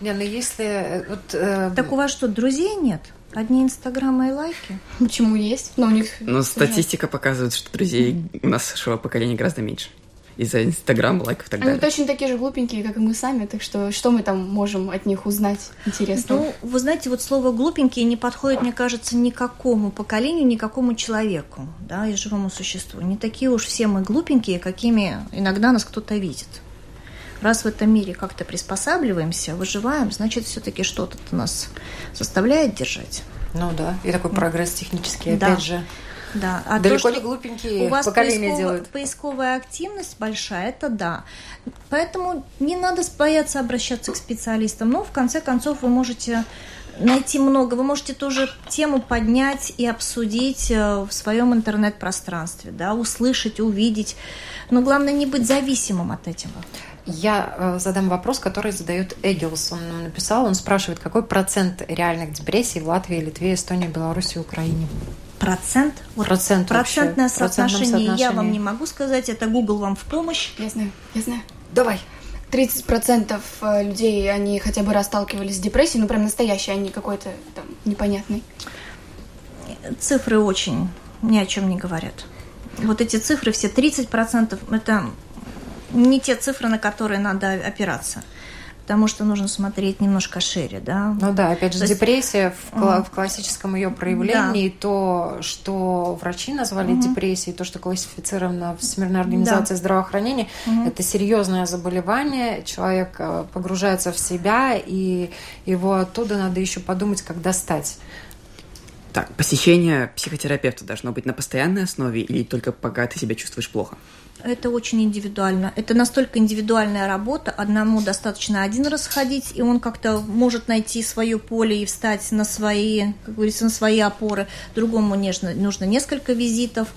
Speaker 3: Не, ну если... э, Вот, э,
Speaker 8: Так у вас что, друзей нет? Одни инстаграмы и лайки?
Speaker 4: Почему есть? Но у них...
Speaker 7: Но статистика показывает, что друзей у нашего поколения гораздо меньше. Из-за инстаграма, лайков и так
Speaker 4: Они
Speaker 7: далее.
Speaker 4: точно такие же глупенькие, как и мы сами, так что что мы там можем от них узнать интересного?
Speaker 8: Ну, вы знаете, вот слово «глупенькие» не подходит, мне кажется, никакому поколению, никакому человеку, да, и живому существу. Не такие уж все мы глупенькие, какими иногда нас кто-то видит. Раз в этом мире как-то приспосабливаемся, выживаем, значит, все-таки что-то нас заставляет держать.
Speaker 3: Ну да, и такой прогресс технический,
Speaker 8: Да.
Speaker 3: опять же.
Speaker 8: Да, а
Speaker 3: Далеко
Speaker 8: то,
Speaker 3: не глупенькие
Speaker 8: у вас
Speaker 3: поколения делают.
Speaker 8: поисковая активность большая, это да. Поэтому не надо бояться обращаться к специалистам. Но в конце концов вы можете найти много. Вы можете тоже тему поднять и обсудить э, в своем интернет-пространстве, да, услышать, увидеть. Но главное не быть зависимым от этого.
Speaker 3: Я э, задам вопрос, который задает Эгилс. Он нам написал, он спрашивает, какой процент реальных депрессий в Латвии, Литве, Эстонии, Беларуси, Украине?
Speaker 8: Процент? Вот
Speaker 3: Процент вообще,
Speaker 8: процентное
Speaker 3: в процентном
Speaker 8: соотношение я вам не могу сказать. Это Google вам в помощь.
Speaker 4: Я знаю, я знаю.
Speaker 3: Давай.
Speaker 4: 30% людей, они хотя бы раз сталкивались с депрессией, ну прям настоящий, а не какой-то там непонятный.
Speaker 8: цифры очень ни о чем не говорят. Вот эти цифры, все 30%, это не те цифры, на которые надо опираться. Потому что нужно смотреть немножко шире, да.
Speaker 3: Ну да, опять же,
Speaker 8: То есть-
Speaker 3: депрессия в, кла- в классическом ее проявлении, то, что врачи назвали
Speaker 8: Мгм.
Speaker 3: депрессией, то, что классифицировано в Всемирной организации здравоохранения,
Speaker 8: Мгм.
Speaker 3: это серьезное заболевание. Человек э, погружается в себя, и его оттуда надо еще подумать, как достать.
Speaker 7: Так, посещение психотерапевта должно быть на постоянной основе или только пока ты себя чувствуешь плохо?
Speaker 8: Это очень индивидуально. Это настолько индивидуальная работа. Одному достаточно один раз ходить, и он как-то может найти свое поле и встать на свои, как говорится, на свои опоры. Другому нежно- нужно несколько визитов.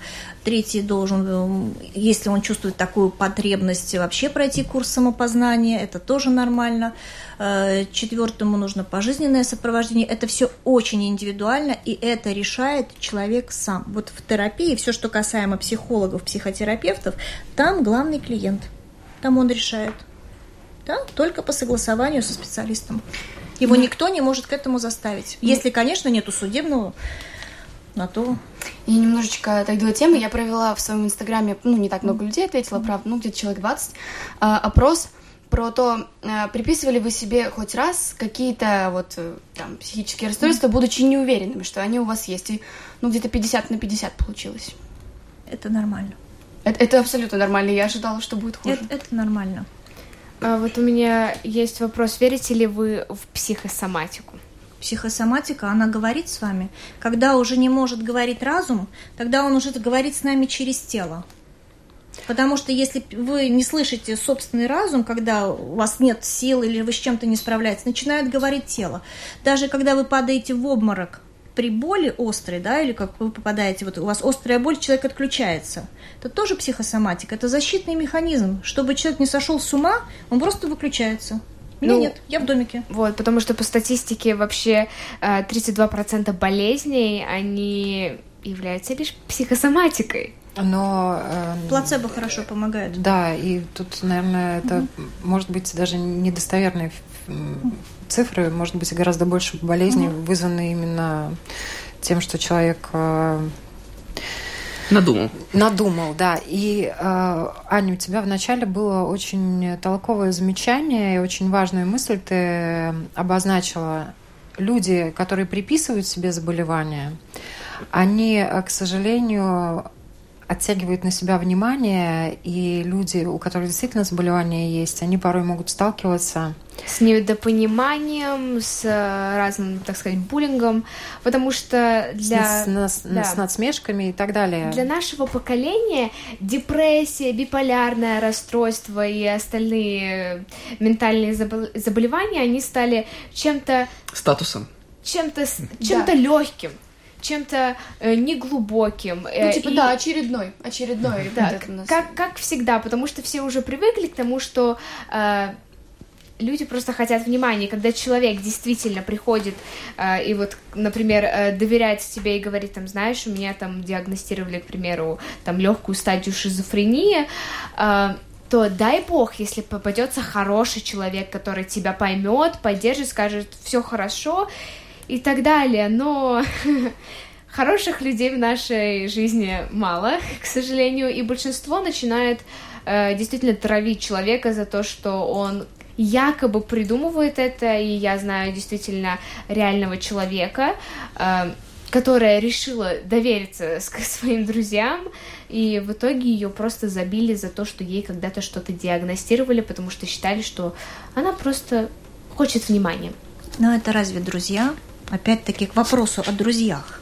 Speaker 8: Третий должен, эм, если он чувствует такую потребность, вообще пройти курс самопознания. Это тоже нормально. Э, Четвертому нужно пожизненное сопровождение. Это все очень индивидуально, и это решает человек сам. Вот в терапии все, что касаемо психологов, психотерапевтов, там главный клиент. Там он решает. Да? Только по согласованию со специалистом. Его никто не может к этому заставить. Если, конечно, нету судебного, на то
Speaker 4: Я немножечко отойду от темы. Я провела в своем инстаграме, ну, не так много людей ответила, правда, ну, где-то человек 20, а, опрос про то, а, приписывали вы себе хоть раз какие-то вот э, там психические расстройства, будучи неуверенными, что они у вас есть. И, ну, где-то 50 на 50 получилось.
Speaker 8: это нормально.
Speaker 4: Это, это абсолютно нормально. Я ожидала, что будет хуже.
Speaker 8: Это, это нормально.
Speaker 6: А вот у меня есть вопрос. Верите ли вы в психосоматику?
Speaker 8: Психосоматика, она говорит с вами. Когда уже не может говорить разум, тогда он уже говорит с нами через тело. Потому что если вы не слышите собственный разум, когда у вас нет сил или вы с чем-то не справляетесь, начинает говорить тело. Даже когда вы падаете в обморок при боли острой, да, или как вы попадаете, вот у вас острая боль, человек отключается. Это тоже психосоматика, это защитный механизм. Чтобы человек не сошел с ума, он просто выключается. Меня
Speaker 6: Ну,
Speaker 8: нет, я в домике.
Speaker 6: Вот, потому что по статистике вообще э, 32% болезней, они являются лишь психосоматикой.
Speaker 3: Но... эм,
Speaker 8: Плацебо хорошо помогает.
Speaker 3: Да, и тут, наверное, это может быть даже недостоверные цифры, может быть гораздо больше болезней, вызванные именно тем, что человек э,
Speaker 7: Надумал.
Speaker 3: Надумал, да. И, э, Аня, у тебя вначале было очень толковое замечание и очень важную мысль ты обозначила. Люди, которые приписывают себе заболевания, они, э, к сожалению, оттягивают на себя внимание, и люди, у которых действительно заболевания есть, они порой могут сталкиваться
Speaker 6: недопониманием, с э, разным, так сказать, буллингом, потому что для...
Speaker 3: С, с, да. с надсмешками и так далее.
Speaker 6: Для нашего поколения депрессия, биполярное расстройство и остальные ментальные заболевания, они стали чем-то...
Speaker 7: Статусом.
Speaker 6: Чем-то чем-то да. легким чем-то э, неглубоким.
Speaker 4: Э, ну, типа, и... да, очередной, очередной.
Speaker 6: Да, вот как, как всегда, потому что все уже привыкли к тому, что э, люди просто хотят внимания. Когда человек действительно приходит э, и вот, например, э, доверяет тебе и говорит, там, знаешь, у меня там диагностировали, к примеру, там легкую стадию шизофрении, э, то дай бог, если попадется хороший человек, который тебя поймет, поддержит, скажет, все хорошо, и так далее. Но хороших людей в нашей жизни мало, к сожалению, и большинство начинает э, действительно травить человека за то, что он якобы придумывает это, и я знаю действительно реального человека, э, которая решила довериться своим друзьям, и в итоге ее просто забили за то, что ей когда-то что-то диагностировали, потому что считали, что она просто хочет внимания.
Speaker 8: Но это разве друзья? опять-таки к вопросу о друзьях.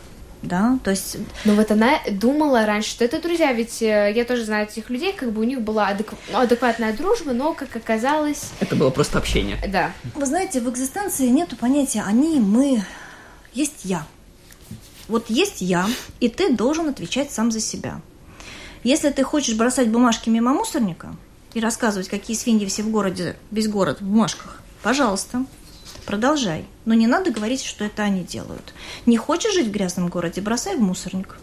Speaker 8: Да, то есть...
Speaker 6: Но вот она думала раньше, что это друзья, ведь э, я тоже знаю этих людей, как бы у них была адек... Ну, адекватная дружба, но, как оказалось...
Speaker 7: Это было просто общение.
Speaker 6: Да.
Speaker 8: Вы знаете, в экзистенции нету понятия «они», «мы», есть «я». Вот есть «я», и ты должен отвечать сам за себя. Если ты хочешь бросать бумажки мимо мусорника и рассказывать, какие свиньи все в городе, весь город в бумажках, пожалуйста, Продолжай. Но не надо говорить, что это они делают. Не хочешь жить в грязном городе, бросай в мусорник.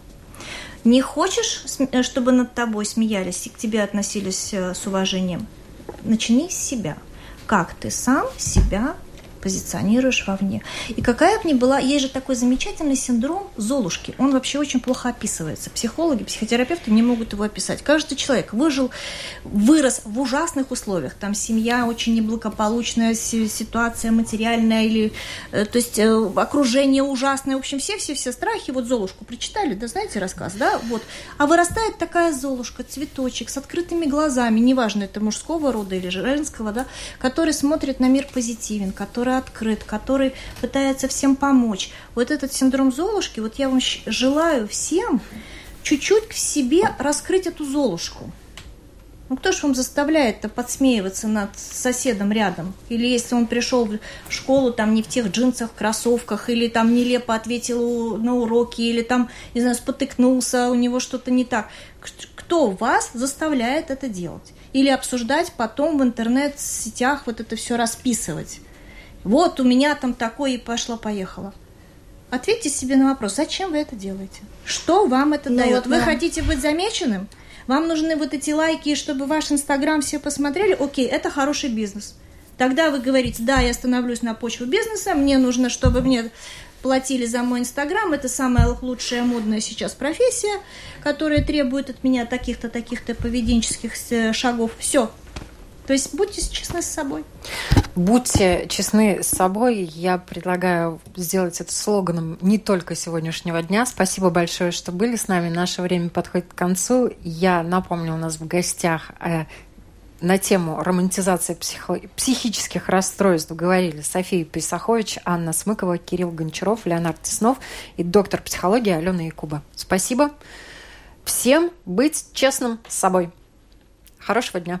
Speaker 8: Не хочешь, э, чтобы над тобой смеялись и к тебе относились э, с уважением, начни с себя. Как ты сам себя позиционируешь вовне. И какая бы ни была, есть же такой замечательный синдром Золушки. Он вообще очень плохо описывается. Психологи, психотерапевты не могут его описать. Каждый человек выжил, вырос в ужасных условиях. Там семья очень неблагополучная, ситуация материальная или... Э, то есть э, окружение ужасное. В общем, все-все-все страхи. Вот Золушку прочитали, да, знаете рассказ, да? Вот. А вырастает такая Золушка, цветочек с открытыми глазами, неважно, это мужского рода или женского, да, который смотрит на мир позитивен, который открыт, который пытается всем помочь. Вот этот синдром Золушки, вот я вам желаю всем чуть-чуть к себе раскрыть эту Золушку. Ну кто ж вам заставляет-то подсмеиваться над соседом рядом? Или если он пришел в школу там не в тех джинсах, кроссовках, или там нелепо ответил на уроки, или там, не знаю, спотыкнулся, у него что-то не так. Кто вас заставляет это делать? Или обсуждать потом в интернет-сетях вот это все расписывать? Вот у меня там такое и пошло-поехало. Ответьте себе на вопрос, зачем вы это делаете? Что вам это ну, дает? Вот, вы да. хотите быть замеченным? Вам нужны вот эти лайки, чтобы ваш Инстаграм все посмотрели? Окей, это хороший бизнес. Тогда вы говорите, да, я становлюсь на почву бизнеса, мне нужно, чтобы мне платили за мой Инстаграм. Это самая лучшая модная сейчас профессия, которая требует от меня таких-то, таких-то поведенческих э, шагов. Все, то есть будьте честны с собой.
Speaker 3: Будьте честны с собой. Я предлагаю сделать это слоганом не только сегодняшнего дня. Спасибо большое, что были с нами. Наше время подходит к концу. Я напомню, у нас в гостях э, на тему романтизации психо- психических расстройств говорили София Писахович, Анна Смыкова, Кирилл Гончаров, Леонард Теснов и доктор психологии Алена Якуба. Спасибо. Всем быть честным с собой. Хорошего дня.